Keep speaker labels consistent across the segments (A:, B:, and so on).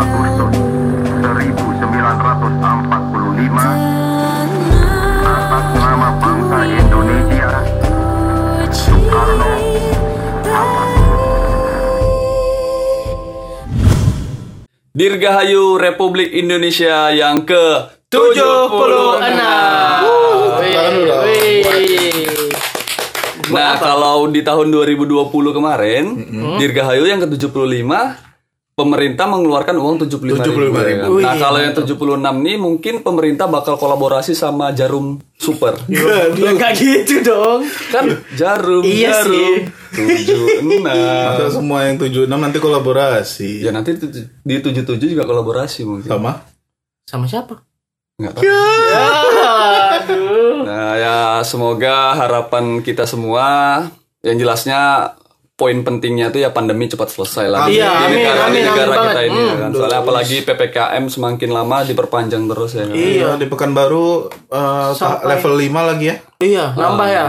A: Agustus 1945 atas nama bangsa Indonesia Soekarno.
B: Dirgahayu Republik Indonesia yang ke 76.
C: Tangan dulu dong.
B: Nah, kalau di tahun 2020 kemarin, Dirgahayu yang ke-75 pemerintah mengeluarkan uang 75 ribu.
C: 75.000.
B: ya kan? Nah, kalau yang 76 nih mungkin pemerintah bakal kolaborasi sama Jarum Super.
D: Ya nggak gitu dong.
B: kan Jarum,
D: Iya
B: Jarum. 76.
C: Atau semua yang 76 nanti kolaborasi.
B: Ya nanti di 77 juga kolaborasi mungkin.
C: Sama?
D: Sama siapa?
B: Nggak tahu.
D: Aduh.
B: Nah ya semoga harapan kita semua yang jelasnya poin pentingnya itu ya pandemi cepat selesai lah
D: Iya,
B: di
D: amin,
B: negara, di
D: amin,
B: negara
D: amin
B: kita
D: banget.
B: ini ya kan. Soalnya apalagi ppkm semakin lama diperpanjang terus ya kan.
C: Iya, di Pekanbaru eh, ta- level 5 lagi ya.
D: Iya, nambah ya.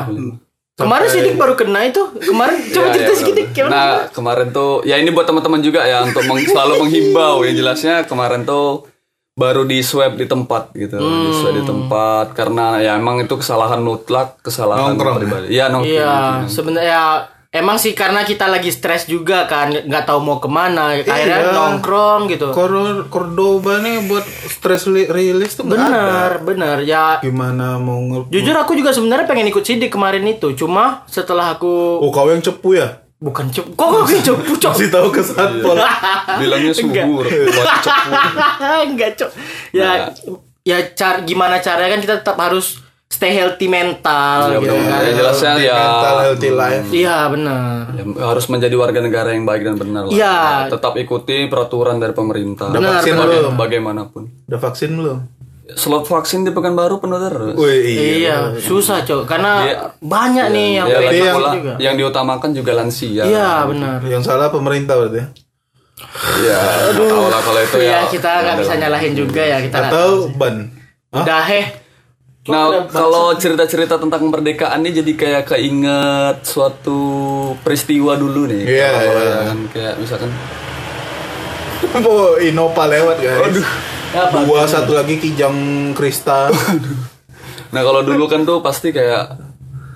D: Kemarin Sidik baru kena itu. Kemarin coba
B: Ya,
D: cerita
B: ya,
D: sedikit gimana?
B: Nah kemarin tuh ya ini buat teman-teman juga ya untuk meng- selalu menghimbau yang jelasnya kemarin tuh baru di swab di tempat gitu di swab
D: Hmm.
B: di tempat karena ya emang itu kesalahan mutlak kesalahan
C: Nongkrong,
B: pribadi ya nongkrong
D: Iya, sebenarnya emang sih karena kita lagi stres juga kan, nggak tahu mau ke mana.
C: Iya.
D: Akhirnya nongkrong gitu.
C: Kor Cordoba nih buat stress li- release tuh ada.
D: Benar, benar. Ya
C: Gimana mau nge...
D: jujur aku juga sebenarnya pengen ikut Sidik kemarin itu. Cuma setelah aku
C: Oh, kau yang cepu ya?
D: bukan cep, kok kok kayak cepu cok?
C: Kasih tahu ke satpol.
B: bilangnya subur buat cepu
D: Enggak, Cok. Ya ya car gimana caranya kan kita tetap harus stay healthy mental
B: Ya,
D: gitu
B: benar.
D: kan.
B: Ya, jelasnya ya
C: Mental healthy life.
D: Iya, benar.
B: ya, harus menjadi warga negara yang baik dan benar lah.
D: Iya.
B: Ya, tetap ikuti peraturan dari pemerintah.
C: Udah vaksin
B: Baga-
C: belum?
B: Bagaimanapun.
C: Udah vaksin belum?
B: Slot vaksin di Pekanbaru penuh terus.
C: Wih, iya.
D: Iya, susah, Cok. Karena
B: Iya.
D: banyak nih yang
B: Ya,
D: pengen
B: lagi
C: yang-
D: juga.
B: yang diutamakan juga lansia.
D: Iya, benar.
C: Yang salah pemerintah berarti ya?
B: Ya, tahu lah kalau itu
D: Iya,
B: ya.
D: kita nggak bisa nyalahin juga ya kita
C: Atau ban? Hah?
D: Heh.
B: Nah, kalau cerita-cerita tentang kemerdekaan ini jadi kayak keinget suatu peristiwa dulu nih.
C: Iya,
B: Kalau- kalau
C: iya.
B: ya kan kayak misalkan
C: Oh, Innova lewat guys.
D: Apa?
C: Dua satu lagi Kijang Krista.
B: Nah kalau dulu kan tuh pasti kayak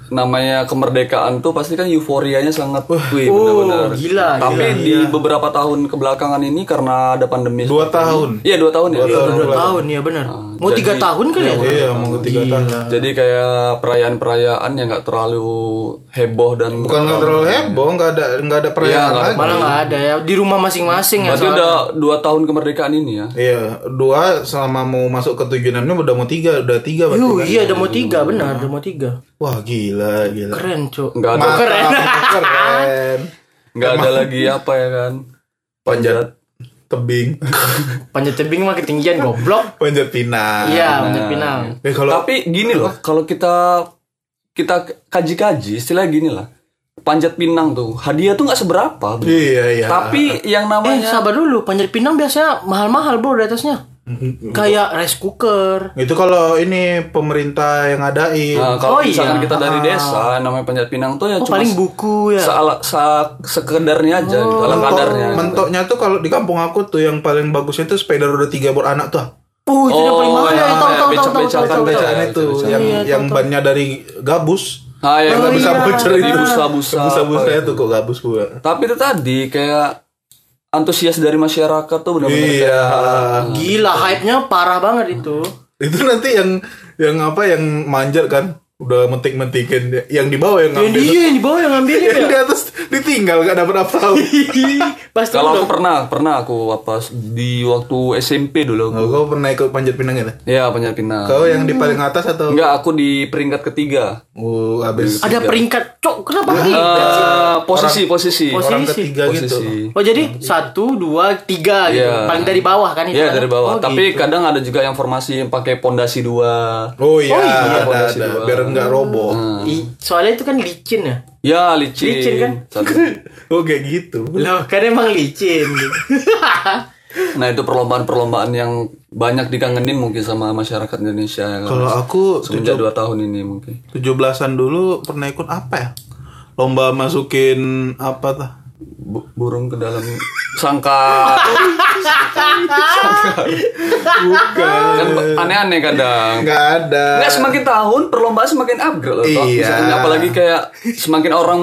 B: namanya kemerdekaan tuh pasti kan euforianya sangat wih benar-benar.
D: Oh, gila,
B: Tapi di beberapa tahun kebelakangan ini karena ada pandemi.
C: Dua tahun.
B: Iya dua tahun ya.
C: Dua tahun.
D: Dua tahun ya benar. Mau
B: jadi-
D: tiga tahun kali ya?
C: Iya, mau tiga tahun.
B: Jadi kayak perayaan-perayaan yang nggak terlalu heboh dan
C: Bukan nggak terlalu heboh, nggak ada nggak ada perayaan
B: Iya, nggak-
C: lagi.
D: Malah nggak ada ya di rumah masing-masing ya.
B: Berarti udah dua tahun kemerdekaan ini ya.
C: Iya, dua selama mau masuk ke tujuh enamnya udah mau tiga, udah tiga berarti.
D: Yuh,
C: kan?
D: iya udah mau tiga benar, udah mau tiga.
C: Wah gila, gila.
D: Keren cuk.
B: Nggak ada
D: keren.
C: keren.
B: nggak ada lagi apa ya kan.
C: Panjat tebing,
D: Panjat tebing mah ketinggian goblok.
C: panjat pinang.
D: Iya, panjat pinang.
C: Eh kalau
B: Tapi gini loh, kalau kita kita kaji-kaji, istilah gini lah. Panjat pinang tuh, hadiah tuh nggak seberapa. bro.
C: iya iya.
B: Tapi yang
D: Eh,
B: namanya
D: sabar dulu. Panjat pinang biasanya mahal-mahal bro di atasnya. Kayak rice cooker.
C: itu kalau ini pemerintah yang ngadain.
B: Nah, kalau
D: Oh,
B: misalkan
D: iya.
B: kita dari desa, namanya panjat pinang tuh ya
D: Oh,
B: cuma
D: paling buku ya.
B: seala, sa- sekedarnya aja, gitu, ala
C: Mentok-
B: kadarnya.
C: mentoknya tuh kalau di kampung aku tuh yang paling bagusnya tuh sepeda roda tiga beranak tuh.
D: Oh, itu yang paling mahal ya. Tahu tahu tahu tahu
C: Becaan itu yang
D: Iya,
C: yang bannya dari gabus.
B: Ah, yang
C: Nggak
B: nggak
C: bisa
D: iya,
C: bocor itu.
B: busa-busa.
C: Busa-busa itu kok gabus gua.
B: Tapi itu tadi kayak antusias dari masyarakat tuh benar-benar
C: Iya.
B: kayak-
D: Gila, hype-nya parah banget itu.
C: Itu nanti yang yang apa yang manjat kan? Udah mentik-mentikin. Yang di bawah yang
D: Yang
C: ngambil.
D: dia yang di bawah yang ngambilnya
C: Yang
D: ya.
C: di atas ditinggal gak dapat apa-apa.
D: Pasti
B: Kalau aku pernah, pernah aku apa di waktu SMP dulu.
C: Oh, kau pernah ikut panjat pinang gitu?
B: Ya panjat pinang.
C: Kau yang di paling atas atau?
B: Enggak, aku di peringkat ketiga.
C: Oh, habis
D: ada peringkat cok kenapa peringkat sih?
B: Eh, posisi, posisi.
D: Posisi.
C: orang ketiga gitu.
B: Posisi.
D: Oh jadi satu dua tiga gitu
B: Iya.
D: paling dari bawah kan itu
B: Iya
D: kan?
B: dari bawah.
D: Oh,
B: Tapi
D: gitu.
B: kadang ada juga yang formasi yang pakai pondasi dua.
C: Oh iya, ada,
B: Pondasi
C: ada.
B: dua.
C: Biar nggak roboh.
D: I- soalnya itu kan licin ya
B: Ya licin.
D: Licin kan?
B: Satu.
C: Oh kayak gitu.
D: loh kan emang licin
B: Nah itu perlombaan-perlombaan yang banyak dikangenin mungkin sama masyarakat Indonesia. ya kan?
C: Kalau aku
B: semenjak dua tahun ini mungkin.
C: 17-an dulu pernah ikut apa ya? Lomba masukin apa tuh?
B: Bu- burung ke dalam sangka.
C: Bukan.
B: kan aneh-aneh kadang.
C: Nggak ada.
B: Nggak semakin tahun perlombaan semakin upgrade loh.
C: Iya.
B: Misalnya, apalagi kayak semakin orang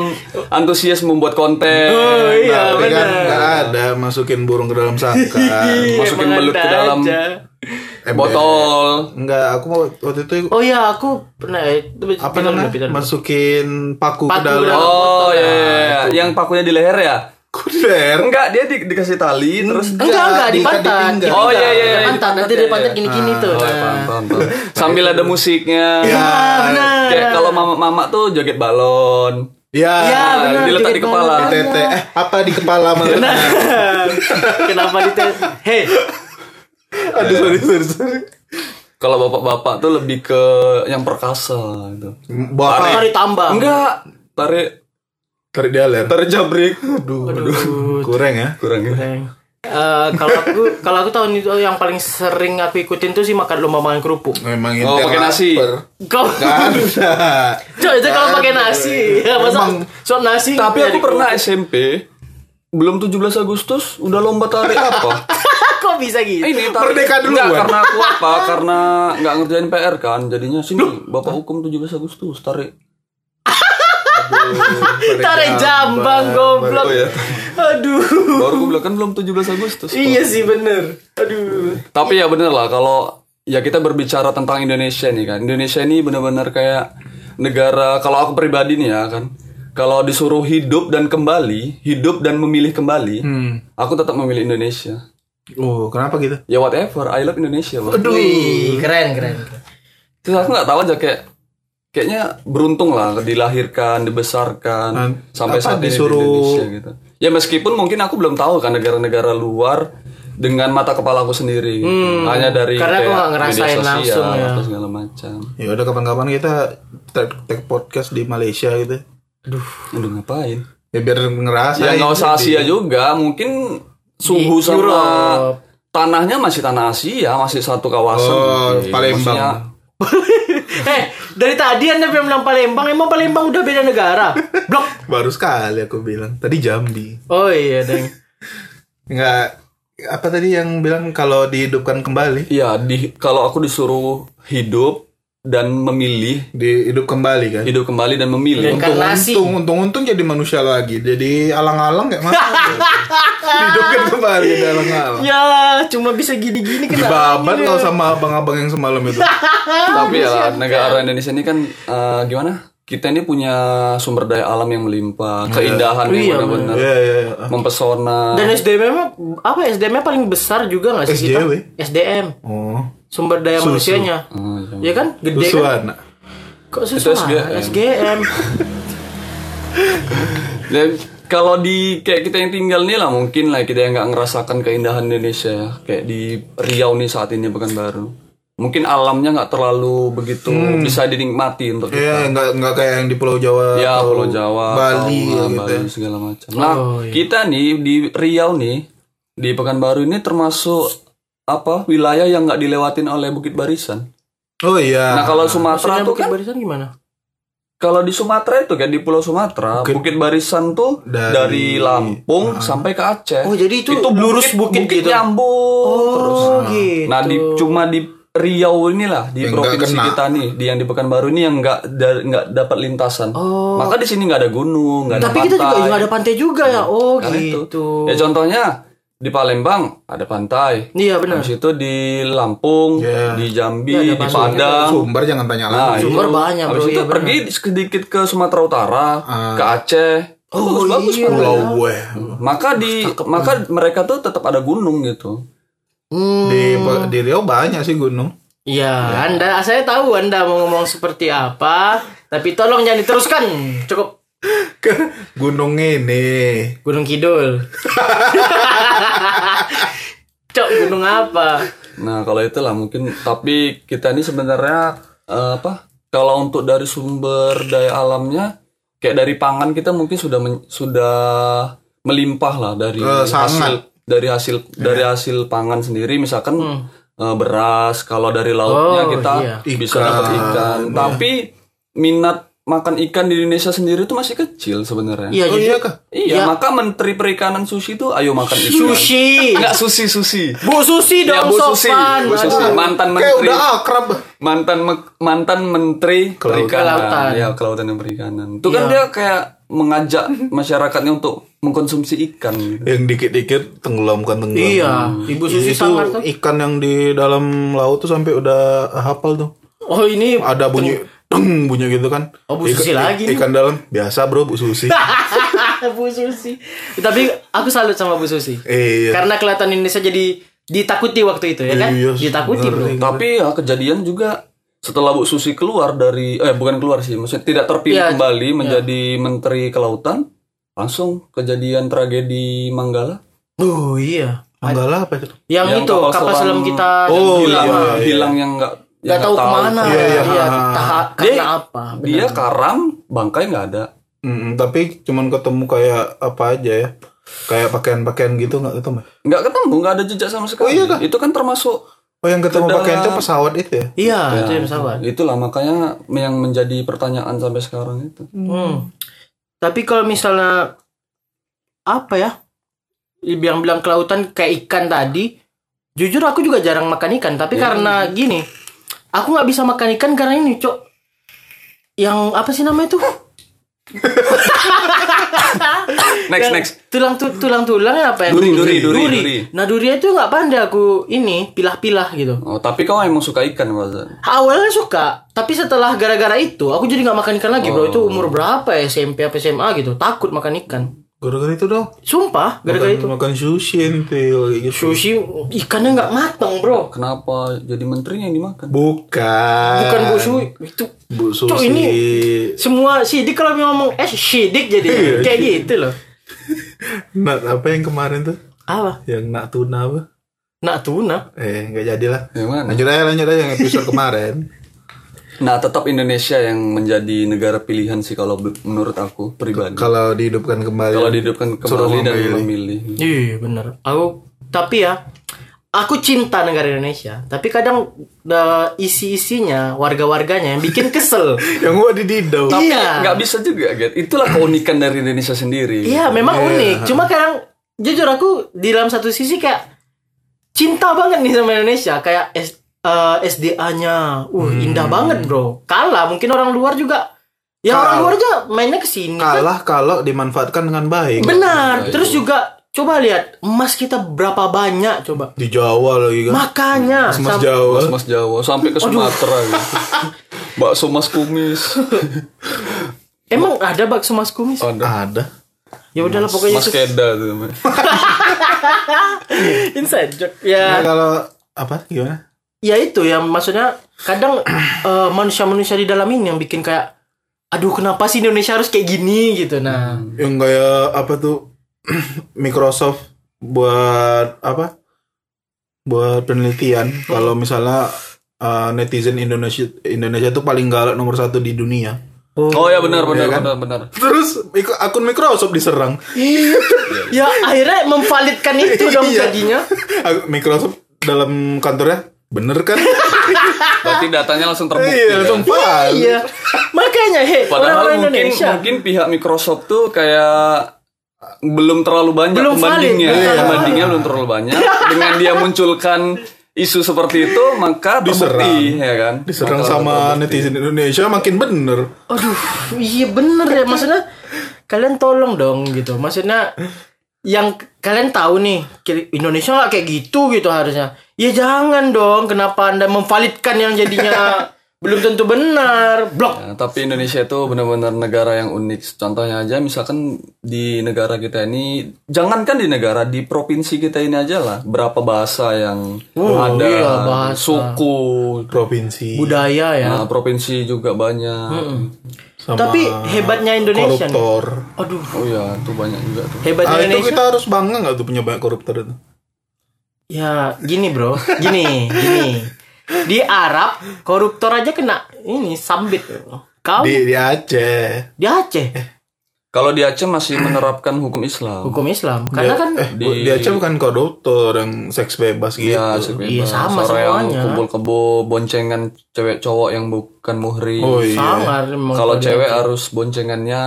B: antusias membuat konten.
D: Oh, iya.
C: Tapi kan
D: benar.
C: nggak ada masukin burung ke dalam sangka.
B: Masukin
D: Emang
B: belut ke dalam
D: aja.
B: botol.
C: Enggak, aku waktu itu
D: oh iya aku pernah itu
C: apa namanya? Masukin paku,
D: Paku
C: ke dalam.
B: Oh iya, iya, iya. yang pakunya di leher ya?
C: Kuder.
B: Enggak, dia di- dikasih tali terus
D: enggak enggak di
C: Diikat di
D: pantat
B: Oh, iya, iya, iya,
D: Di
B: di
D: pantat nanti
B: pantat,
D: di
B: iya,
D: pantat
B: iya.
D: gini-gini tuh
B: Oh,
D: nah.
B: ya, paham, paham, paham. Sambil ada musiknya.
C: Ya,
D: benar
B: Kayak kalau mama-mama tuh joget balon.
C: ya,
D: Ya, benar,
B: diletak di kepala.
C: tete eh apa di kepala maksudnya?
D: kenapa di hei
C: Aduh, sorry, sorry, sorry.
B: Kalau bapak-bapak tuh lebih ke yang perkasa gitu.
C: Apa?
D: tarik tambang
B: Enggak, tarik
C: Tarik dialer.
B: tarik jabrik.
C: Aduh, aduh. Kurang ya.
B: Kurang ya.
D: Eh, kalau aku kalau aku tahun itu yang paling sering aku ikutin tuh sih makan lomba makan kerupuk.
C: Memang
B: Oh, pakai nasi.
D: Kau
C: Gak ada.
D: Cok, itu kalau pakai nasi. Ya, masa
C: Emang-
D: suap nasi.
B: Tapi aku pernah
D: kerupuk.
B: SMP belum 17 Agustus udah lomba tarik apa?
D: Kok bisa gitu?
B: Ini tarik
C: Merdeka duluan.
B: Enggak, karena aku apa? Karena nggak ngerjain PR kan. Jadinya sini Bapak hukum 17 Agustus tarik.
D: Tarik jambang goblok.
B: Oh, iya.
D: Aduh.
B: Baru gue bilang kan belum 17 Agustus.
D: Iya sih bener. Aduh.
B: Tapi ya bener lah kalau ya kita berbicara tentang Indonesia nih kan. Indonesia ini benar-benar kayak negara kalau aku pribadi nih ya kan. Kalau disuruh hidup dan kembali, hidup dan memilih kembali, aku tetap memilih Indonesia.
C: Oh, kenapa gitu?
B: Ya whatever, I love Indonesia. Bang.
D: Wih, keren keren.
B: Terus aku nggak tahu aja kayak kayaknya beruntung lah dilahirkan, dibesarkan
C: Nah,
B: sampai
C: apa
B: saat ini di
C: disuruh-
B: Indonesia gitu. Ya meskipun mungkin aku belum tahu kan negara-negara luar dengan mata kepala aku sendiri. gitu. Hanya dari
D: Hmm, karena aku
B: kayak
D: nggak ngerasain
B: media sosial
D: langsung ya.
B: atau segala macam.
C: Ya udah kapan-kapan kita take, take podcast di Malaysia gitu.
B: Aduh ngapain?
C: Ya biar ngerasa.
B: Ya nggak usah Asia juga, mungkin suhu
D: Di
B: sama
D: Europe.
B: tanahnya masih tanah Asia, masih satu kawasan.
C: Oh,
B: mungkin.
C: Palembang.
B: Maksudnya,
D: Eh, dari tadi Anda bilang Palembang, emang Palembang udah beda negara? Blok.
C: Baru sekali aku bilang. Tadi Jambi.
D: Oh iya, deng.
C: Enggak apa tadi yang bilang kalau dihidupkan kembali?
B: Iya, di kalau aku disuruh hidup dan memilih
C: Dihidup kembali kan?
B: hidup kembali dan memilih.
D: Reinkarnasi.
C: Untung, untung, untung jadi manusia lagi. Jadi alang-alang kayak mana? Dihidupkan kembali jadi alang-alang.
D: Ya, cuma bisa gini-gini kenapa?
C: Dibabat kau sama abang-abang yang semalam itu.
B: Tapi ya negara Indonesia ini kan eh, gimana? Kita ini punya sumber daya alam yang melimpah, keindahan
D: Iya,
B: yang benar-benar
C: Iya, iya, iya.
B: mempesona.
D: Dan SDM-nya apa SDM-nya paling besar juga nggak sih kita?
C: SJW?
D: SDM,
C: Oh,
D: sumber daya manusianya.
B: Oh, iya.
D: Ya kan, gede
C: susu
D: kan?
C: anak.
D: Kok
B: Itu
D: susah?
B: SGM.
D: SGM.
B: Dan kalau di kayak kita yang tinggal nih lah mungkin lah kita yang nggak ngerasakan keindahan Indonesia ya. Kayak di Riau nih saat ini bukan baru. Mungkin alamnya nggak terlalu begitu bisa dinikmati untuk kita.
C: Iya, enggak enggak kayak yang di Pulau Jawa
B: Ya
C: atau
B: Pulau Jawa,
C: Bali
B: Tonga,
C: gitu.
B: Bali segala macam. Nah,
D: Oh, iya.
B: kita nih di Riau nih di Pekanbaru ini termasuk apa wilayah yang nggak dilewatin oleh Bukit Barisan.
C: Oh iya.
B: Nah kalau Sumatera
D: Maksudnya
B: tuh
D: Bukit
B: kan
D: Barisan gimana?
B: kalau di Sumatera itu kan di Pulau Sumatera Bukit, Barisan tuh
C: Dari-
B: dari, Lampung sampai ke Aceh.
D: Oh, jadi itu lurus bukit gitu?
B: nyambung terus.
D: Oh, gitu.
B: Nah di cuma di Riau inilah di
C: Yang nggak
B: provinsi
C: kena.
B: kita nih di yang di Pekanbaru ini yang nggak da- nggak dapat lintasan.
D: Oh.
B: Maka di sini nggak ada gunung, nggak ada
D: Tapi kita juga
B: pantai.
D: juga ada pantai juga ya. Oh,
B: Karena itu.
D: gitu.
B: Ya contohnya di Palembang ada pantai.
D: Iya benar.
B: Habis itu di Lampung,
C: Iya.
B: di Jambi,
D: Iya, ada
B: di
D: pantai.
B: Padang.
C: Sumber jangan tanya
B: Nah,
C: lagi.
D: Sumber
B: itu.
D: banyak,
B: Habis
D: bro,
B: itu
D: iya,
B: pergi sedikit ke Sumatera Utara,
C: Ah.
B: ke Aceh.
D: Oh,
B: bagus
D: iya.
C: Pulau gue.
B: Maka di maka mereka tuh tetap ada gunung gitu.
D: Hmm.
C: Di di Riau banyak sih gunung.
D: Ya, Anda saya tahu Anda mau ngomong seperti apa, tapi tolong jangan diteruskan. Cukup
C: gunung ini.
D: Gunung Kidul. Cok, gunung apa?
B: Nah, kalau itulah mungkin tapi kita ini sebenarnya eh, apa? Kalau untuk dari sumber daya alamnya kayak dari pangan kita mungkin sudah men- sudah melimpah lah dari
C: sangat.
B: hasil dari hasil dari hasil pangan sendiri misalkan eh, beras, kalau dari lautnya
D: Oh,
B: kita
D: iya.
B: bisa
C: Ikan.
B: dapat ikan. Tapi minat makan ikan di Indonesia sendiri itu masih kecil sebenarnya.
D: Iya,
C: Oh iya kah?
B: Iya,
D: Iya.
B: maka Menteri Perikanan Sushi itu ayo makan ikan.
D: sushi.
B: Enggak sushi sushi.
D: Bu Susi
B: Ya,
D: dong
B: Bu Susi,
D: sopan.
B: Bu Susi.
D: Aduh.
B: mantan
C: Kayak
B: menteri
C: udah akrab.
B: mantan me- mantan menteri perikanan
D: Kelautan.
B: ya kelautan dan perikanan itu kan dia kayak mengajak masyarakatnya untuk mengkonsumsi ikan gitu.
C: Yang dikit-dikit tenggelamkan tenggelam.
D: Iya, Ibu Susi
C: itu
D: sangar tuh.
C: ikan yang di dalam laut tuh sampai udah hafal tuh.
D: Oh, ini
C: Ada bunyi deng bunyi gitu kan.
D: Oh, Bu Susi
C: Ikan-
D: lagi nih.
C: Ikan dalam biasa bro Bu Susi.
D: Bu Susi. Tapi aku salut sama Bu Susi.
C: iya.
D: Karena kelihatan Indonesia jadi ditakuti waktu itu ya kan?
C: Iya,
D: ditakuti, Bro.
B: tapi ya kejadian juga setelah Bu Susi keluar dari eh bukan keluar sih maksudnya tidak terpilih
D: Iya,
B: kembali menjadi menteri kelautan langsung kejadian tragedi Manggala
D: Oh iya.
C: Manggala apa itu?
D: Yang,
B: Yang
D: itu
B: kapal
D: kapal
B: selam-
D: selam kita
C: Oh,
B: hilang
C: iya, iya.
B: hilang yang enggak
D: nggak tahu ke mana.
C: Iya, iya.
D: Iya, taha- karena
B: Dia-
D: apa?
B: dia karam bangkai nggak ada
C: Mm, tapi cuman ketemu kayak apa aja ya. Kayak pakaian-pakaian gitu nggak ketemu.
B: nggak ketemu nggak ada jejak sama sekali
C: Oh, iya kah?
B: itu kan termasuk
C: Oh yang ketemu
B: Ke dalam.
C: pakaian itu pesawat itu ya?
D: Iya,
B: Ya,
D: itu yang pesawat.
B: Itulah makanya yang menjadi pertanyaan sampai sekarang itu.
D: Hmm. Tapi kalau misalnya apa ya? Bilang-bilang kelautan kayak ikan tadi, jujur aku juga jarang makan ikan. Tapi karena gini, aku nggak bisa makan ikan karena ini, cok. Yang apa sih namanya tuh?
B: Next
D: Yang
B: next.
D: Tulang tu, tulang tulangnya apa ya?
B: Duri, duri, duri, duri.
D: Nah duri itu nggak pandai aku ini pilah-pilah gitu.
B: Oh, tapi kau emang suka ikan, Wazan?
D: Awalnya suka, tapi setelah gara-gara itu aku jadi nggak makan ikan lagi, bro. Itu umur berapa ya SMP apa SMA gitu? Takut makan ikan.
C: Gara-gara itu dong.
D: Sumpah, gara-gara itu.
C: Makan sushi ente kayak gitu.
D: Sushi ikannya nggak matang, bro.
B: Kenapa jadi menterinya yang dimakan?
C: Bukan.
D: Bukan bu sushi itu.
C: Bu sushi.
D: Cok, ini semua sidik kalau ngomong eh sidik jadi kayak gitu loh.
C: Nak apa yang kemarin tuh?
D: Apa?
C: Yang nak tuna apa?
D: Nak tuna.
C: Eh nggak jadilah.
B: Yang mana?
C: Lanjut aja lanjut aja yang episode kemarin.
B: Nah, tetap Indonesia yang menjadi negara pilihan sih kalau menurut aku pribadi.
C: Kalau dihidupkan kembali.
B: Kalau dihidupkan
C: Suruh
B: kembali dan
C: memilih.
B: memilih.
D: Iya bener. Aku tapi ya aku cinta negara Indonesia. Tapi kadang uh, isi-isinya warga-warganya yang bikin kesel.
C: yang gua di Didau.
B: Tapi
D: Iya.
B: nggak bisa juga, Get. Itulah keunikan dari Indonesia sendiri.
D: Iya memang unik. Cuma kadang jujur aku di dalam satu sisi kayak cinta banget nih sama Indonesia. Kayak S, eh, SDA-nya, uh indah banget bro. Kalah mungkin orang luar juga. Orang
C: Kalah.
D: luar aja mainnya ke sini. kan.
C: Kalah kalau dimanfaatkan dengan baik.
D: Benar. Terus juga coba lihat emas kita berapa banyak coba.
C: Di Jawa lagi kan.
D: Makanya
C: Mas
D: sam-
C: Jawa.
B: Mas Mas Jawa sampai ke Sumatera gitu. Bakso Mas Kumis.
D: emang ada bakso mas kumis.
B: Ada.
C: Ada.
D: Ya udahlah pokoknya
B: Mas Keda tuh
D: inside joke.
C: Nah,
D: Ya
C: kalau apa gimana?
D: Ya itu ya maksudnya kadang eh, manusia-manusia di dalam ini yang bikin kayak aduh kenapa sih Indonesia harus kayak gini gitu nah
C: Yang kayak apa tuh Microsoft buat apa? Buat penelitian kalau misalnya uh, netizen Indonesia Indonesia itu paling galak nomor satu di dunia.
B: Oh ya benar benar
C: Iya kan?
B: benar benar.
C: Terus akun Microsoft diserang.
D: ya akhirnya memvalidkan itu dong
C: Iya.
D: jadinya
C: Ak- Microsoft dalam kantornya bener kan?
B: Berarti datanya langsung terbukti.
C: iya, langsung
B: kan?
D: iya makanya hei
B: Padahal
D: orang-orang
B: mungkin
D: Indonesia
B: mungkin pihak Microsoft tuh kayak belum terlalu banyak
D: Belum
B: pembandingnya.
D: valid. Iya.
B: Pembandingnya belum terlalu banyak. Dengan dia munculkan isu seperti itu maka terbukti ya kan.
C: Diserang
B: Maka
C: sama
B: terbukti.
C: netizen Indonesia makin bener.
D: aduh iya bener ya maksudnya kalian tolong dong gitu maksudnya yang kalian tahu nih Indonesia nggak kayak gitu gitu harusnya. Ya jangan dong kenapa anda memvalidkan yang jadinya belum tentu benar? Blok.
B: Ya, tapi Indonesia itu benar-benar negara yang unik. Contohnya aja misalkan di negara kita ini, jangankan di negara, di provinsi kita ini aja lah, berapa bahasa yang ada,
D: iya, bahasa.
B: suku,
C: provinsi.
D: Budaya ya.
B: Nah, provinsi juga banyak.
C: Sama
D: tapi hebatnya Indonesia nih.
C: koruptor.
D: aduh
B: Oh ya, tuh banyak juga tuh.
D: hebatnya
C: Ah, itu
D: Indonesia
C: kita harus bangga nggak tuh punya banyak koruptor itu?
D: ya gini bro gini gini di Arab koruptor aja kena ini sambit kau di,
C: Di di Aceh.
D: Aceh
B: Kalau di Aceh masih menerapkan hukum Islam.
D: hukum Islam karena kan
C: eh,
B: di-
C: di Aceh bukan koruptor yang seks bebas gitu.
B: Iya.
D: Iya, sama
B: yang
D: semuanya.
B: kumpul kebo boncengan cewek cowok yang bukan muhrim.
C: Oh iya.
D: emang
B: Kalau cewek
D: Aceh.
B: harus boncengannya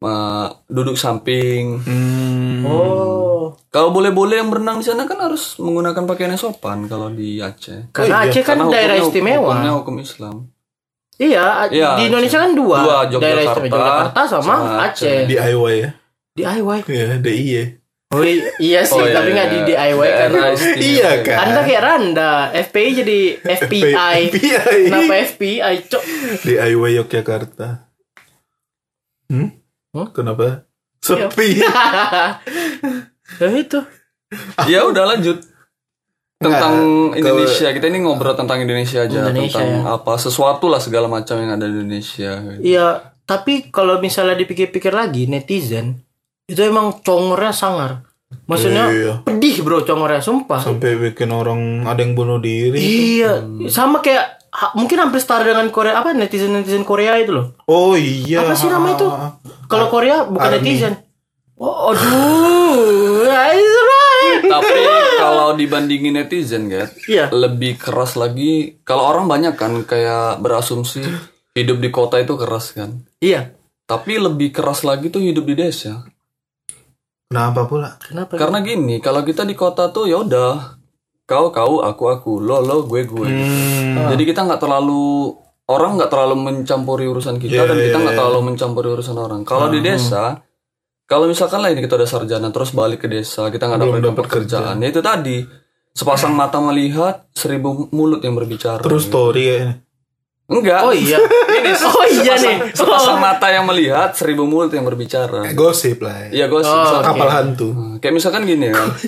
B: eh, duduk samping.
C: Hmm.
D: oh
B: Kalau boleh-boleh yang berenang di sana kan harus menggunakan pakaian yang sopan kalau di Aceh.
D: karena
C: iya,
D: Aceh kan
B: Karena
D: daerah
B: hukumnya-
D: istimewa
B: Hukumnya hukum Islam.
D: Iya a-
B: Iya,
D: di Indonesia kan dua,
B: Dua,
D: daerah
B: Yogyakarta
D: istimewa Yogyakarta sama,
B: sama
D: Aceh
C: DIY ya.
D: DIY
C: Iya, DIY.
D: oh i- iya sih
B: Oh, iya,
D: tapi nggak di
B: iya.
D: DIY kan
B: Daerah.
C: Iya kan?
D: anda kayak Randa FPI jadi FPI
C: FBI.
D: kenapa FPI cok
C: DIY Yogyakarta. Hmm?
D: Hah?
C: Kenapa? Sepi.
D: ya itu
B: Ya udah lanjut tentang
C: Nggak,
B: Indonesia. Kita ini ngobrol tentang Indonesia aja,
D: Indonesia,
B: tentang
D: ya.
B: apa sesuatu lah segala macam yang ada di Indonesia.
D: Iya, tapi kalau misalnya dipikir-pikir lagi netizen itu emang congornya sangar. Maksudnya
C: Iya.
D: pedih bro congornya sumpah.
C: Sampai bikin orang ada yang bunuh diri.
D: Iya, sama kayak ha- mungkin hampir setara dengan Korea apa netizen netizen Korea itu loh.
C: Oh iya.
D: Apa sih nama itu? Kalau Korea bukan
C: Army.
D: netizen. Oh, aduh.
B: Tapi kalau dibandingin netizen, guys,
D: Iya.
B: lebih keras lagi. Kalau orang banyak kan kayak berasumsi hidup di kota itu keras kan.
D: Iya.
B: Tapi lebih keras lagi tuh hidup di desa.
C: Kenapa pula?
D: Kenapa?
B: Karena gini, kalau kita di kota tuh ya udah kau kau aku aku lo lo gue gue.
C: Hmm.
B: Jadi kita nggak terlalu orang nggak terlalu mencampuri urusan kita
C: Iya,
B: dan kita
C: iya,
B: nggak
C: iya.
B: terlalu mencampuri urusan orang. Kalau di desa, kalau misalkan lah ini kita udah sarjana terus balik ke desa kita nggak dapat
C: dapat
B: pekerjaan, ya itu tadi sepasang mata melihat seribu mulut yang berbicara.
C: True story kayaknya.
B: Enggak.
D: Oh iya.
B: Ini
D: Oh iya
B: sepasang,
D: nih.
B: sepasang mata yang melihat seribu mulut yang berbicara.
C: Eh, Gosip lah.
B: Iya
C: Ya.
B: gue
D: Oh,
C: Kapal hantu.
B: Kayak misalkan gini kan.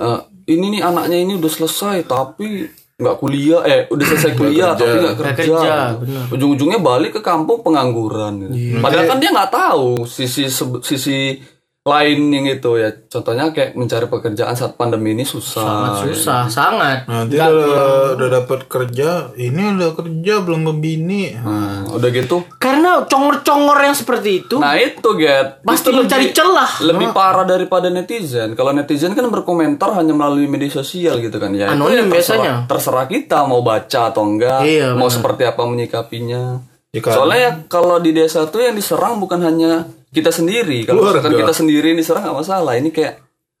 B: Eh, ini nih anaknya ini udah selesai tapi nggak kuliah eh udah selesai kuliah tapi nggak kerja,
D: kerja, bener.
B: ujung-ujungnya balik ke kampung pengangguran gitu. padahal kan dia nggak tahu sisi sisi lain yang itu ya contohnya kayak mencari pekerjaan saat pandemi ini susah
D: Sangat susah, sangat.
C: Nanti udah, udah dapat kerja, ini udah kerja belum ngebini.
B: Nah, udah gitu
D: Karena congor-congor yang seperti itu
B: nah itu get
D: pasti
B: itu
D: mencari
B: lebih-
D: celah.
B: lebih parah daripada netizen. Kalau netizen kan berkomentar hanya melalui media sosial gitu kan ya. itu
D: Anonim
B: ya terserah,
D: biasanya.
B: Terserah kita mau baca atau enggak,
D: Iya,
B: mau seperti apa menyikapinya.
C: Jika
B: Soalnya ya kalau di desa tuh yang diserang bukan hanya kita sendiri. Kalau misalkan kita sendiri yang diserang nggak masalah. Ini kayak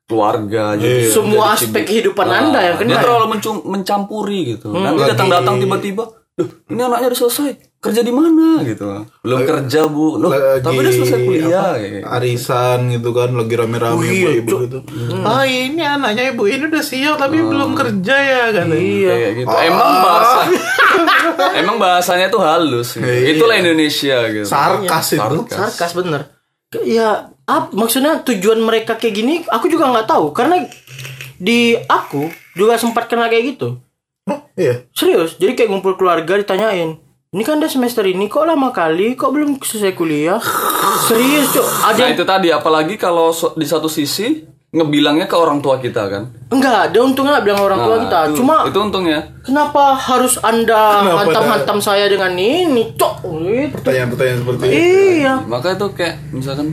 B: keluarga jadi
D: Semua
B: jadi
D: aspek kehidupan Anda yang
B: Dia
D: kena.
B: terlalu mencum- mencampuri gitu. Nanti
C: Lagi-
B: datang-datang tiba-tiba, "Duh, ini anaknya udah selesai. Kerja di mana?" gitu. Belum kerja, Bu. Loh,
C: lagi
B: tapi udah selesai kuliah
C: apa,
B: gitu.
C: arisan gitu kan lagi rame-rame ibu-ibu gitu. Ah ini anaknya ibu ini udah siap tapi belum kerja ya kan.
D: Iya.
B: kayak gitu. Emang bahasa Emang bahasanya tuh halus. gitu.
C: Iya.
B: Itulah Indonesia gitu.
C: Sarkas itu.
B: Sarkas.
D: Sarkas bener. Ya, ap, maksudnya tujuan mereka kayak gini, aku juga nggak tahu. Karena di aku juga sempat kena kayak gitu.
C: Oh, iya.
D: Serius, jadi kayak ngumpul keluarga ditanyain. Ini kan udah semester ini kok lama kali, kok belum selesai kuliah? Serius, Cok. Ada
B: Nah
D: yang
B: itu tadi apalagi kalau so- di satu sisi ngebilangnya ke orang tua kita kan.
D: enggak, ada untungnya nggak bilang orang tua
B: Nah,
D: kita.
B: itu-
D: Cuma
B: itu untungnya.
D: kenapa harus Anda hantam-hantam saya dengan ini, Cok? Gitu.
C: Pertanyaan-pertanyaan seperti itu.
D: Iya.
B: Maka itu kayak misalkan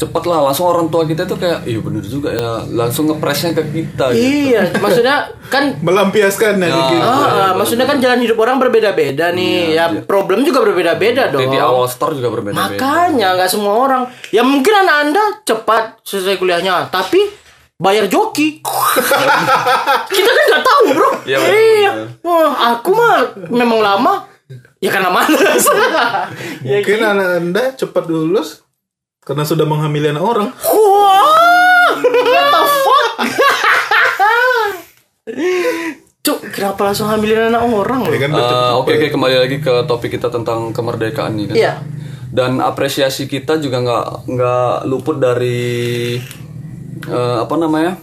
B: cepet lah langsung orang tua kita itu kayak iya bener juga ya langsung ngepresnya ke kita gitu.
D: Iya, maksudnya kan
C: Melampiaskan ya, gitu.
D: Ah, ah, maksudnya kan jalan hidup orang berbeda-beda nih. ya problem juga berbeda-beda dong.
B: Titik awal start juga berbeda-beda.
D: Makanya nggak semua orang. Ya mungkin anak anda cepat selesai kuliahnya, tapi bayar joki. Kita kan nggak tahu bro.
B: Iya,
D: iya. Wah, aku mah memang lama. Ya karena malas. ya,
C: Mungkin anak anda cepat lulus karena sudah menghamili anak orang.
D: Wah. What the fuck? Cuk, kenapa langsung hamilin anak orang?
C: Ya kan
B: Eh, Oke oke kembali lagi ke topik kita tentang kemerdekaan nih kan.
D: Iya.
B: Dan apresiasi kita juga nggak nggak luput dari eh, apa namanya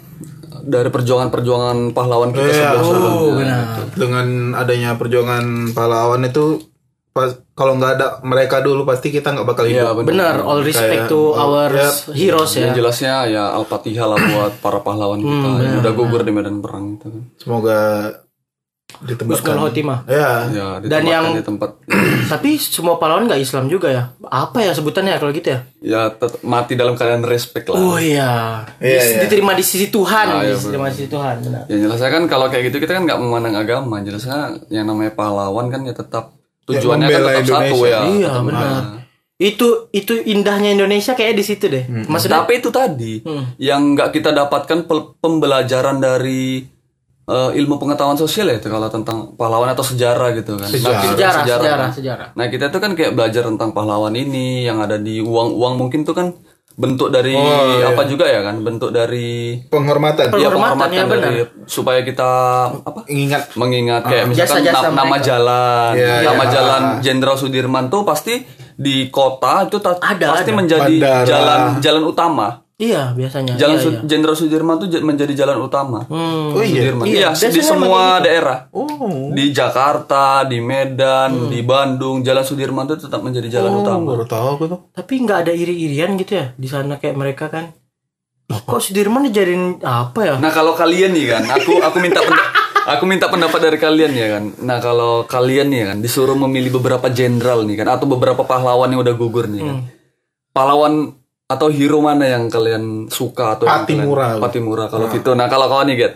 B: dari perjuangan-perjuangan pahlawan kita
C: Iya.
B: sebelum-sebelumnya.
D: Oh, benar.
C: dengan adanya perjuangan pahlawan itu pas kalau nggak ada mereka dulu pasti kita nggak bakal
B: Iya
C: hidup.
B: benar.
D: Benar, all respect
C: Kayak,
D: to our
C: ya.
D: heroes ya.
B: Yang jelasnya ya al-fatihah lah buat para pahlawan kita yang udah gugur di medan perang itu kan.
C: Semoga ditempatkan.
D: Khotimah.
C: Ya.
B: Ya,
D: Dan yang-
B: di tempat
D: Tapi semua pahlawan nggak Islam juga ya? Apa ya sebutannya kalau gitu ya?
B: ya tetap mati dalam keadaan respect lah.
D: Oh iya,
C: Iya,
D: Dis-
C: iya.
D: diterima di sisi Tuhan,
B: Ah, iya,
D: diterima di sisi Tuhan. Benar.
B: Ya jelasnya kan kalau kayak gitu kita kan nggak memandang agama, jelasnya yang namanya pahlawan kan ya tetap tujuannya kan tetap satu
C: Indonesia.
B: ya.
D: Iya benar. Itu itu indahnya Indonesia kayak di situ deh. Maksudnya
B: Tapi itu tadi
D: Hmm.
B: yang nggak kita dapatkan pembelajaran dari eh, ilmu pengetahuan sosial ya itu kalau tentang pahlawan atau sejarah gitu kan. Nah, kita-
D: sejarah, sejarah,
B: kan.
D: sejarah.
B: Nah kita tuh kan kayak belajar tentang pahlawan ini yang ada di uang-uang mungkin tuh kan bentuk dari
C: Oh, iya.
B: apa juga ya kan bentuk dari
C: Penghormatan.
B: ya
D: Penghormatan, ya, benar.
B: dari supaya kita apa
C: Ingat
B: mengingat kayak misalkan
D: Jasa-jasa
B: na- nama
D: mereka.
B: jalan
C: Iya,
B: nama
C: iya.
B: jalan Jenderal Sudirman tuh pasti di kota itu ta-
D: Ada,
B: pasti
D: ada.
B: menjadi
C: Bandara.
B: jalan jalan utama
D: iya biasanya.
B: jalan
D: iya,
B: Su-
D: iya.
B: Jenderal Sudirman tuh menjadi jalan utama
D: Hmm.
C: Oh iya.
B: Sudirman
D: Iya,
B: iya, di semua
D: gitu.
B: daerah
C: Oh.
B: di Jakarta di Medan
D: Hmm.
B: di Bandung jalan Sudirman tuh tetap menjadi jalan
C: Oh,
B: utama
C: baru tahu aku tuh.
D: Tapi nggak ada iri-irian gitu ya di sana kayak mereka kan. Ih, Kok Sudirman dijadiin apa ya?
B: Nah kalau kalian nih kan, aku aku minta aku minta pendapat dari kalian ya kan. Nah kalau kalian nih kan disuruh memilih beberapa jenderal nih kan atau beberapa pahlawan yang udah gugur nih kan. Pahlawan atau hero mana yang kalian suka atau yang
C: Patimura.
B: kalian- Patimura kalau gitu. Nah kalau kawan nih Get.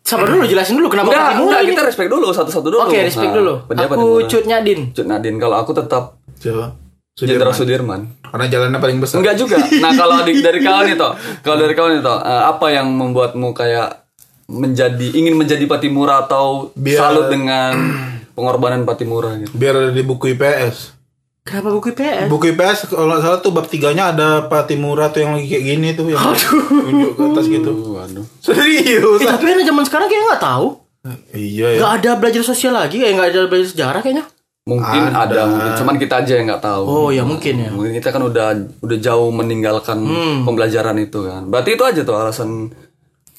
D: Sabar dulu jelasin dulu kenapa
B: Enggak,
D: Patimura
B: enggak,
D: ini.
B: kita respect dulu satu-satu dulu.
D: Oke, respect
B: Nah,
D: dulu. Aku. Cut Nyadin.
B: Cut Nadine kalau aku tetap
C: Coba.
B: Jenderal
C: Sudirman.
B: Sudirman.
C: Karena jalannya paling besar.
B: Enggak juga. Nah, kalau di- dari kawan itu, kalau dari kawan itu, eh, apa yang membuatmu kayak menjadi ingin menjadi Patimura atau
C: Biar-
B: salut dengan pengorbanan Patimura gitu?
C: Biar ada di buku IPS.
D: Kenapa buku IPS?
C: Buku IPS kalau nggak salah tuh bab tiganya ada Patimura tuh yang lagi kayak gini tuh yang tunjuk ke atas gitu.
B: Waduh.
C: Serius.
D: Eh, tapi anak zaman sekarang kayaknya nggak tahu.
C: Iya ya.
D: Nggak ada belajar sosial lagi, eh nggak ada belajar sejarah kayaknya.
B: Mungkin ada.
C: Ada.
B: mungkin cuman kita aja yang nggak tahu.
D: Oh ya mungkin ya.
B: Mungkin kita kan udah udah jauh meninggalkan pembelajaran itu kan. Berarti itu aja tuh alasan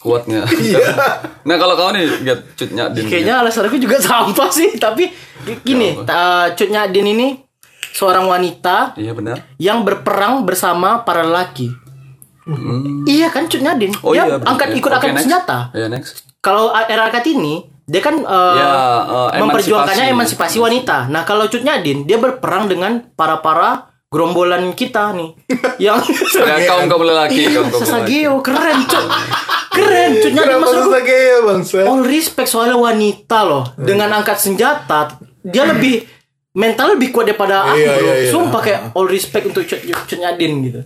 B: kuatnya. nah, kalau kau nih get cutnya din.
D: Kayaknya alasan aku juga sampah sih, tapi gini, ta- Cut Nyadin ini seorang wanita
B: Iya benar.
D: yang berperang bersama para lelaki. Iya kan Cut Nyadin.
B: Oh
D: dia
B: iya.
D: angkat ikut
B: Oke,
D: angkat
B: next.
D: senjata.
B: Ya next.
D: Kalau era Kartini dia kan eh,
B: Ya, eh,
D: memperjuangkannya
B: emansipasi.
D: emansipasi wanita. Nah, kalau Cut Nyadin dia berperang dengan para-para gerombolan kita nih. yang
B: Ya kaum kaum lelaki,
D: Iya,
B: kaum kaum lelaki.
D: Sasageo keren, Cut. Keren, Cut Nyadin masuk
C: ya bangsa?
D: all respect soalnya wanita loh. Dengan angkat senjata, dia lebih mental lebih kuat daripada aku,
C: Iya,
D: bro.
C: iya, iya.
D: Sumpah kayak all respect untuk Cut, Nyadin gitu.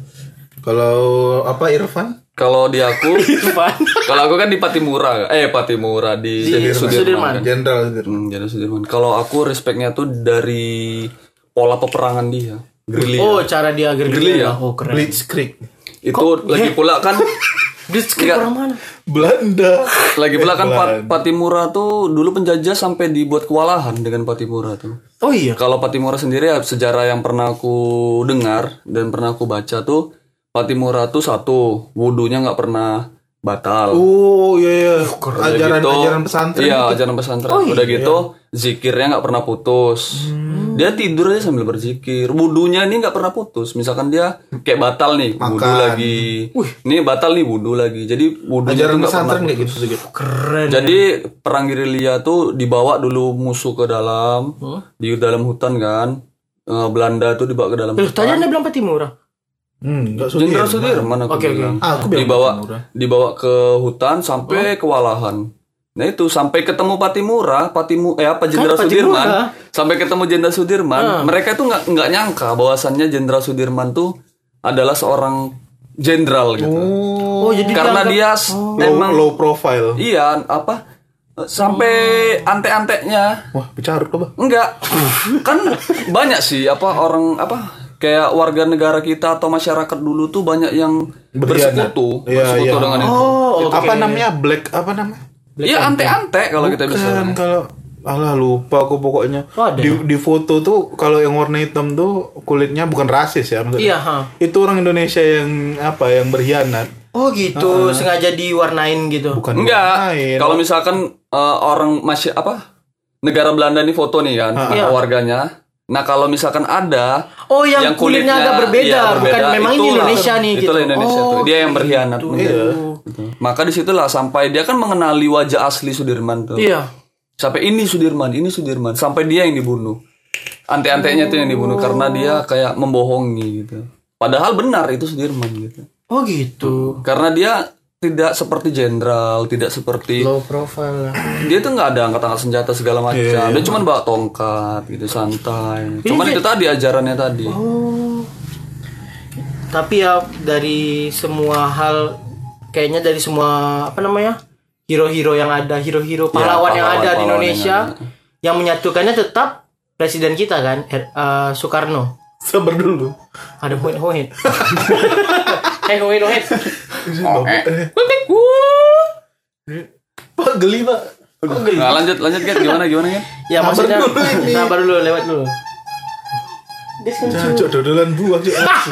C: Kalau apa Irfan?
B: Kalau di aku,
D: Irfan.
B: kalau aku kan di Patimura, eh Patimura di,
D: Di
B: Sudirman.
D: Sudirman.
B: kan.
C: Jenderal Sudirman.
B: Hmm, jadi Sudirman. Kalau aku respectnya tuh dari pola peperangan dia, gerilya.
D: Oh, cara dia
B: Gerilya.
D: gerilya. Oh, keren.
C: Blitzkrieg.
B: Itu lagi pula kan, Enggak.
D: orang mana?
C: Belanda.
B: lagi pula kan Pat-. Patimura tuh dulu penjajah sampai dibuat kewalahan dengan Patimura tuh.
D: Oh iya.
B: Kalau Patimura sendiri ya sejarah yang pernah aku dengar dan pernah aku baca tuh Patimura tuh satu wudhunya nggak pernah batal.
C: Oh iya iya.
B: Udah
C: Ajaran
B: gitu,
C: ajaran pesantren.
B: Iya,
C: gitu.
B: ajaran pesantren.
D: Oh,
B: Udah
D: iya.
B: gitu, zikirnya nggak pernah putus. Dia tidur aja sambil berzikir. Wudhunya ini nggak pernah putus. Misalkan dia kayak batal nih, wudhu
C: Makan.
B: lagi. Ini batal nih wudhu lagi. Jadi
C: Ajaran
B: tuh nggak pernah
C: pesantren kayak gitu gitu.
D: Keren.
B: jadi perang gerilya tuh dibawa dulu musuh ke dalam di dalam hutan kan. Eh, Belanda tuh dibawa ke dalam
D: Loh, tadi
B: hutan.
D: Anda bilang Patimura.
C: Hmm, enggak
B: Jenderal Sudirman aku
D: Oke, oke.
B: bilang.
C: Ah, aku bilang
B: dibawa
C: Patimura.
B: dibawa ke hutan sampai kewalahan. Nah itu sampai ketemu Patimura, Patimu eh apa Jenderal
D: Patimura.
B: Sudirman, sampai ketemu Jenderal Sudirman, mereka tuh nggak nggak nyangka bahwasannya Jenderal Sudirman tuh adalah seorang jenderal gitu.
C: Oh,
D: Oh, jadi
B: Karena dia s-
C: low,
B: emang
C: low profile.
B: iya apa sampai ante-antenya
C: Wah, bercarut apa?
B: Enggak. kan banyak sih apa orang apa kayak warga negara kita atau masyarakat dulu tuh banyak yang bersekutu,
C: Iya,
B: bersekutu
C: iya.
B: dengan itu.
D: Oh, oke.
C: Apa namanya? Black apa namanya?
B: Iya ante-ante kalau kita bisa.
C: Kan kalau Alah lupa aku pokoknya
D: Oh, ada
C: di, di foto tuh kalau yang warna hitam tuh kulitnya bukan rasis ya maksudnya.
D: Iya, ha.
C: Itu orang Indonesia yang apa yang berkhianat.
D: Oh gitu, sengaja diwarnain gitu.
C: Bukan
B: Enggak. Kalau misalkan eh, orang masih apa? Negara Belanda nih foto nih kan
D: Iya.
B: warganya. Nah, kalau misalkan ada
D: Oh, yang kulitnya agak berbeda,
B: iya,
D: bukan memang ini
B: itulah-
D: Indonesia nih,
B: Itulah
D: gitu.
B: Indonesia
D: Oh,
B: tuh. Dia yang berkhianat.
D: gitu.
B: bener.
C: Iya.
B: Gitu. Maka di situlah sampai dia kan mengenali wajah asli Sudirman tuh.
D: Iya.
B: Sampai ini Sudirman, ini Sudirman, sampai dia yang dibunuh. Ante-antenya tuh yang dibunuh karena dia kayak membohongi gitu. Padahal benar itu Sudirman gitu.
D: Oh gitu.
B: Karena dia tidak seperti jenderal, tidak seperti
D: Low profile lah.
B: dia tuh nggak ada angkat-angkat senjata segala macam. Dia cuma bawa tongkat gitu santai. Cuman itu tadi ajarannya tadi.
D: Tapi ya dari semua hal kayaknya dari semua apa namanya? hero-hero yang ada, hero-hero pahlawan yang ada di
B: pahlawan-pahlawan
D: Indonesia
B: yang
D: yang, menyatukannya tetap presiden kita kan, Er- eh, Soekarno.
C: Sabar dulu.
D: Ada hoit hoit. Eh hoit hoit.
C: Pak geli pak.
B: Nah, lanjut lanjut kan gimana gimana kan?
D: Ya maksudnya
C: dulu ini.
D: sabar dulu lewat dulu. Kan
C: Cocok dodolan buah.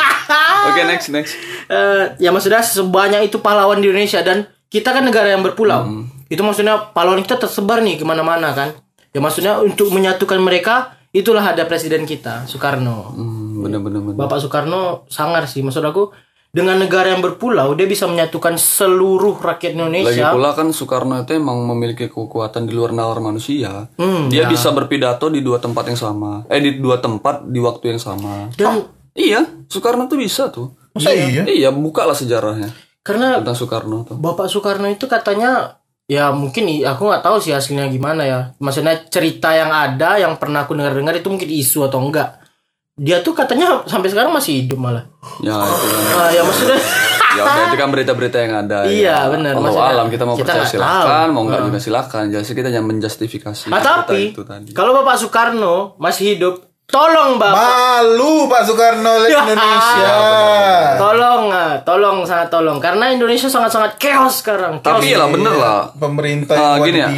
B: Oke next next.
D: eh, ya maksudnya sebanyak itu pahlawan di Indonesia dan kita kan negara yang berpulau. Itu maksudnya pahlawan kita tersebar nih ke mana-mana kan. Ya maksudnya untuk menyatukan mereka itulah ada presiden kita Soekarno.
B: Hmm, bener bener bener.
D: Bapak Soekarno sangar sih maksud aku dengan negara yang berpulau dia bisa menyatukan seluruh rakyat
B: Lagi
D: Indonesia.
B: pula kan Soekarno itu emang memiliki kekuatan di luar nalar manusia.
D: Hmm,
B: Dia bisa berpidato di dua tempat yang sama. Eh di dua tempat di waktu yang sama.
D: Dan
B: Iya, Soekarno tuh bisa tuh.
C: Masa iya?
B: Iya, bukalah sejarahnya
D: karena
B: tentang Soekarno tuh.
D: Bapak Soekarno itu katanya ya mungkin aku nggak tahu sih hasilnya gimana ya. Maksudnya cerita yang ada yang pernah aku dengar-dengar itu mungkin isu atau enggak. Dia tuh katanya sampai sekarang masih hidup malah.
B: Ya itu kan.
D: Ah, ya maksudnya
B: ya udah itu kan berita-berita yang ada.
D: Iya,
B: ya.
D: benar. Maksudnya,
B: alam kita mau
D: kita
B: percaya silakan,
D: tahu.
B: mau nggak juga silakan. Jadi kita jangan menjustifikasi.
D: Ah,
B: berita
D: tapi
B: itu tadi.
D: kalau Bapak Soekarno masih hidup, tolong Bapak
C: Malu Pak Soekarno lihat Indonesia.
D: tolong ah, tolong sangat tolong karena Indonesia sangat-sangat chaos sekarang. Chaos.
B: Tapi lah bener lah.
C: Pemerintah
B: Ah,
C: yang
B: gini ya.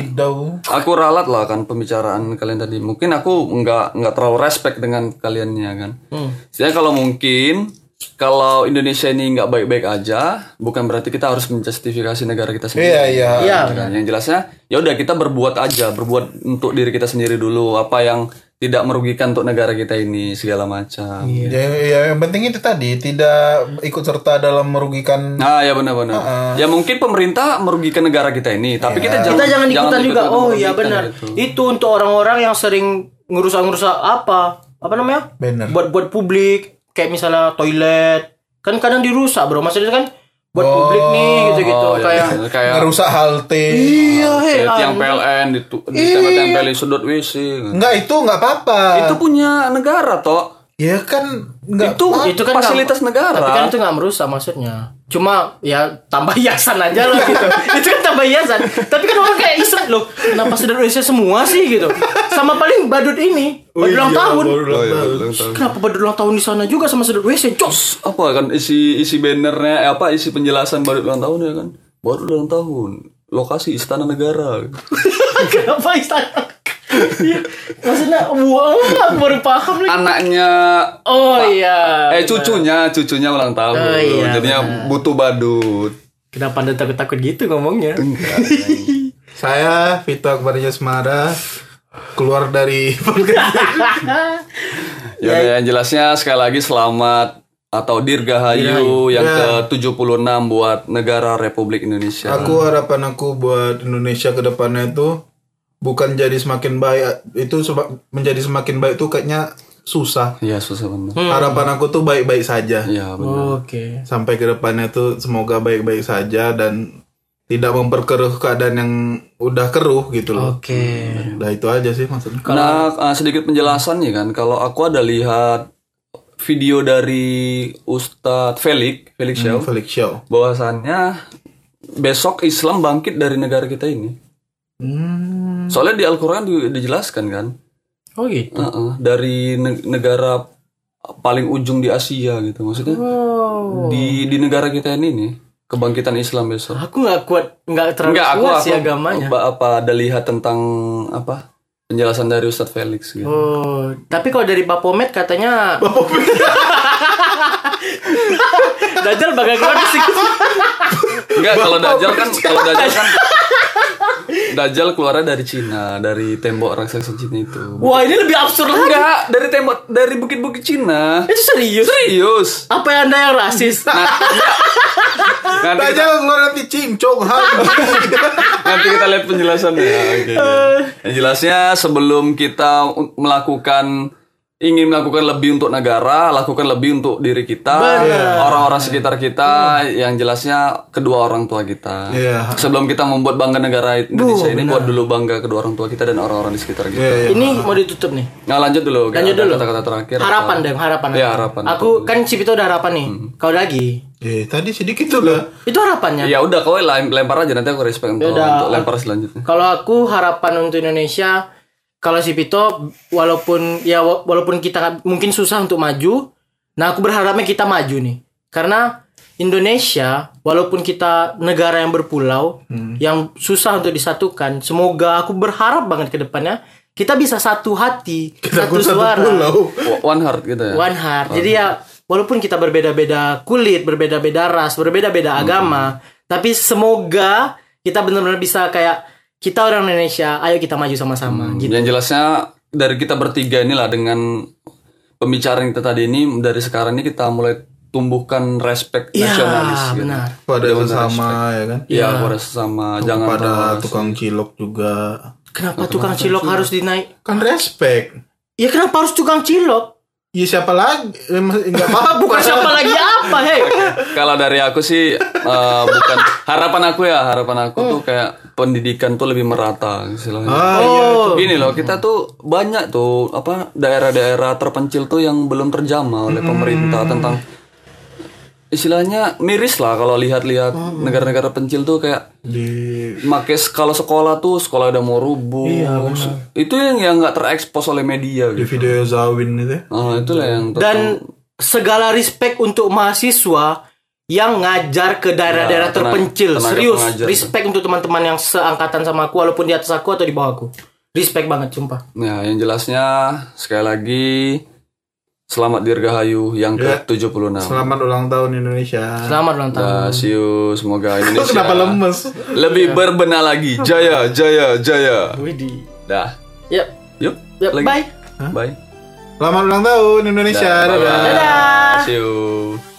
B: Aku ralat lah kan pembicaraan kalian tadi. Mungkin aku nggak nggak terlalu respect dengan kaliannya kan.
D: Hmm.
B: Jadi kalau mungkin kalau Indonesia ini nggak baik-baik aja, bukan berarti kita harus menjustifikasi negara kita sendiri.
C: Iya iya.
D: Iya.
B: Kan. Yang jelasnya ya udah kita berbuat aja, berbuat untuk diri kita sendiri dulu. Apa yang tidak merugikan untuk negara kita ini segala macam.
D: Iya.
C: Ya, ya, yang penting itu tadi tidak ikut serta dalam merugikan
B: Nah, ya benar-benar. Ya mungkin pemerintah merugikan negara kita ini, tapi kita jangan
D: Kita jangan ikutan juga.
B: ikut-ikutan
D: Oh iya benar.
B: gitu.
D: Itu untuk orang-orang yang sering ngerusak-ngerusak apa? Apa namanya?
C: banner.
D: buat buat publik kayak misalnya toilet kan kadang dirusak bro maksudnya kan buat publik nih gitu-gitu
B: Oh, iya,
D: kayak
B: benar. kayak
C: Ngerusak halte.
D: iya hei
B: Kayak tiang
D: an-
B: PLN ditu- ditempel-tempel di sudut WC.
C: Enggak itu enggak apa-apa.
B: Itu punya negara toh.
C: Ya kan enggak
B: Itu
D: itu kan nggak-
B: fasilitas negara.
D: tapi kan itu nggak merusak maksudnya cuma ya tambah hiasan aja lah gitu itu kan tambah hiasan tapi kan orang kayak iseng loh kenapa sudah Indonesia semua sih gitu sama paling badut ini
C: Oh
D: badut ulang
C: iya,
D: tahun
B: Oh, iya,
C: tahun.
B: ulang tahun.
D: kenapa badut ulang tahun di sana juga sama sedot WC jos
B: Apa kan isi isi bannernya eh, apa isi penjelasan baru ulang tahun ya kan? Baru ulang tahun. Lokasi Istana Negara.
D: kenapa istana Iya, maksudnya wow aku baru paham lagi.
B: Anaknya
D: oh iya.
B: eh cucunya, cucunya ulang tahun.
D: Oh, iya,
B: Jadinya butuh badut.
D: kenapa anda takut-takut gitu ngomongnya?
C: Saya Vito Akbar Jasmara keluar dari
B: Ya udah, yang jelasnya sekali lagi selamat atau Dirgahayu. yang
C: Ya.
B: ke-76 buat negara Republik Indonesia.
C: Aku harapan aku buat Indonesia ke depannya itu bukan jadi semakin baik itu seba- menjadi semakin baik itu kayaknya susah.
B: Iya, susah benar.
C: Harapan aku tuh baik-baik saja.
B: Iya, benar.
D: oke
C: Sampai ke depannya tuh semoga baik-baik saja dan tidak memperkeruh keadaan yang udah keruh gitu loh.
D: oke
C: Nah itu aja sih maksudnya.
B: Nah, eh, sedikit penjelasan nih kan. Kalau aku ada lihat video dari Ustadz Felix, Felix Xiao,
C: Felix Show.
B: bahwasannya besok Islam bangkit dari negara kita ini.
C: Hmm.
B: Soalnya di Al-Qur'an dijelaskan kan,
D: oh gitu
B: Heeh, dari ne- negara paling ujung di Asia gitu. Maksudnya
D: Oh.
B: di di negara kita ini nih kebangkitan Islam besok.
D: Aku nggak kuat, nggak terlalu
B: Enggak, aku
D: kuat
B: aku
D: sih agamanya.
B: apa, apa ada lihat tentang apa penjelasan dari Ustadz Felix gitu.
D: Oh, tapi kalau dari Bapomet katanya Dajjal bakal keluar sih.
B: Enggak, kalau Dajjal kan kalau Dajjal kan Dajjal keluarnya dari Cina, dari tembok raksasa Cina itu.
D: Wah, ini lebih absurd lagi.
B: Enggak, dari tembok dari bukit-bukit Cina.
D: Itu serius.
B: Serius.
D: Apa yang Anda yang rasis?
B: Nanti kita,
C: Aja keluar nanti cincong
B: nanti kita lihat penjelasannya. Oke. Yang jelasnya sebelum kita melakukan ingin melakukan lebih untuk negara, lakukan lebih untuk diri kita, orang-orang sekitar kita, yang jelasnya kedua orang tua kita.
C: Iya.
B: Sebelum kita membuat bangga negara Indonesia ini, buat dulu bangga kedua orang tua kita dan orang-orang di sekitar kita.
C: Iya, iya.
D: ini mau ditutup nih.
B: Nah lanjut dulu.
D: Lanjut
B: Ada
D: dulu.
B: Kata-kata terakhir.
D: Harapan
B: apa?
D: dong, harapan.
B: Iya, harapan.
D: Aku kan Cipito udah harapan nih. Kau lagi.
C: Eh, tadi sedikit juga.
D: Itu harapannya.
B: Ya udah kau lem- lempar aja nanti aku respect untuk,
D: Yaudah.
B: untuk lempar selanjutnya.
D: Kalau aku harapan untuk Indonesia, kalau Cipito walaupun ya wa- walaupun kita mungkin susah untuk maju, nah aku berharapnya kita maju nih. Karena Indonesia walaupun kita negara yang berpulau yang susah untuk disatukan, semoga aku berharap banget ke depannya kita bisa satu hati,
C: Kita
D: satu suara.
C: pulau.
B: One heart gitu ya.
D: One heart. Jadi ya walaupun kita berbeda-beda kulit, berbeda-beda ras, berbeda-beda agama, tapi semoga kita benar-benar bisa kayak kita orang Indonesia, ayo kita maju sama-sama gitu.
B: Yang jelasnya dari kita bertiga inilah dengan pembicaraan kita tadi ini dari sekarang ini kita mulai tumbuhkan respect
D: Iya,
B: nasionalis. gitu.
D: benar.
C: Pada
B: Bener-bener
C: sesama ya kan.
B: Iya, kepada sesama. Jangan
C: Pada tukang cilok juga.
D: Kenapa tukang cilok harus dinaik?
C: Kan respect.
D: Ya kenapa harus tukang cilok?
C: Ya siapa lagi? Eh, mas- Enggak apa-apa.
D: Bukan siapa lagi apa, hei?
B: Kalau dari aku sih eh, bukan harapan aku ya, harapan aku tuh kayak pendidikan tuh lebih merata istilahnya.
C: Ah, iya.
D: Oh,
B: Gini loh, kita tuh banyak tuh apa daerah-daerah terpencil tuh yang belum terjamah oleh pemerintah tentang istilahnya miris lah kalau lihat-lihat negara-negara pencil tuh kayak
C: Di
B: make kalau sekolah tuh sekolah udah mau rubuh. itu yang yang nggak terekspos oleh media
C: di
B: gitu.
C: video Zawin itu.
B: Ah, itulah yang
D: dan segala respect untuk mahasiswa yang ngajar ke daerah-daerah
B: Ya,
D: terpencil.
B: tenaga
D: Serius,
B: pengajar.
D: respect untuk teman-teman yang seangkatan sama aku walaupun di atas aku atau di bawah aku. Respect banget, sumpah.
B: Nah, yang jelasnya sekali lagi selamat Dirgahayu yang
C: Ya.
B: ke-76.
C: Selamat ulang tahun Indonesia.
D: Selamat ulang tahun.
B: Nah, see you. Semoga Indonesia
C: Kenapa lemes?
B: lebih berbenah lagi. Jaya, jaya, jaya.
D: Widih.
B: Dah.
D: Yap,
B: Yuk.
D: yap,
B: lagi.
D: bye.
B: Bye.
C: Selamat ulang tahun Indonesia.
B: Dah,
C: Dadah.
B: bye-bye.
D: Dadah.
B: See you.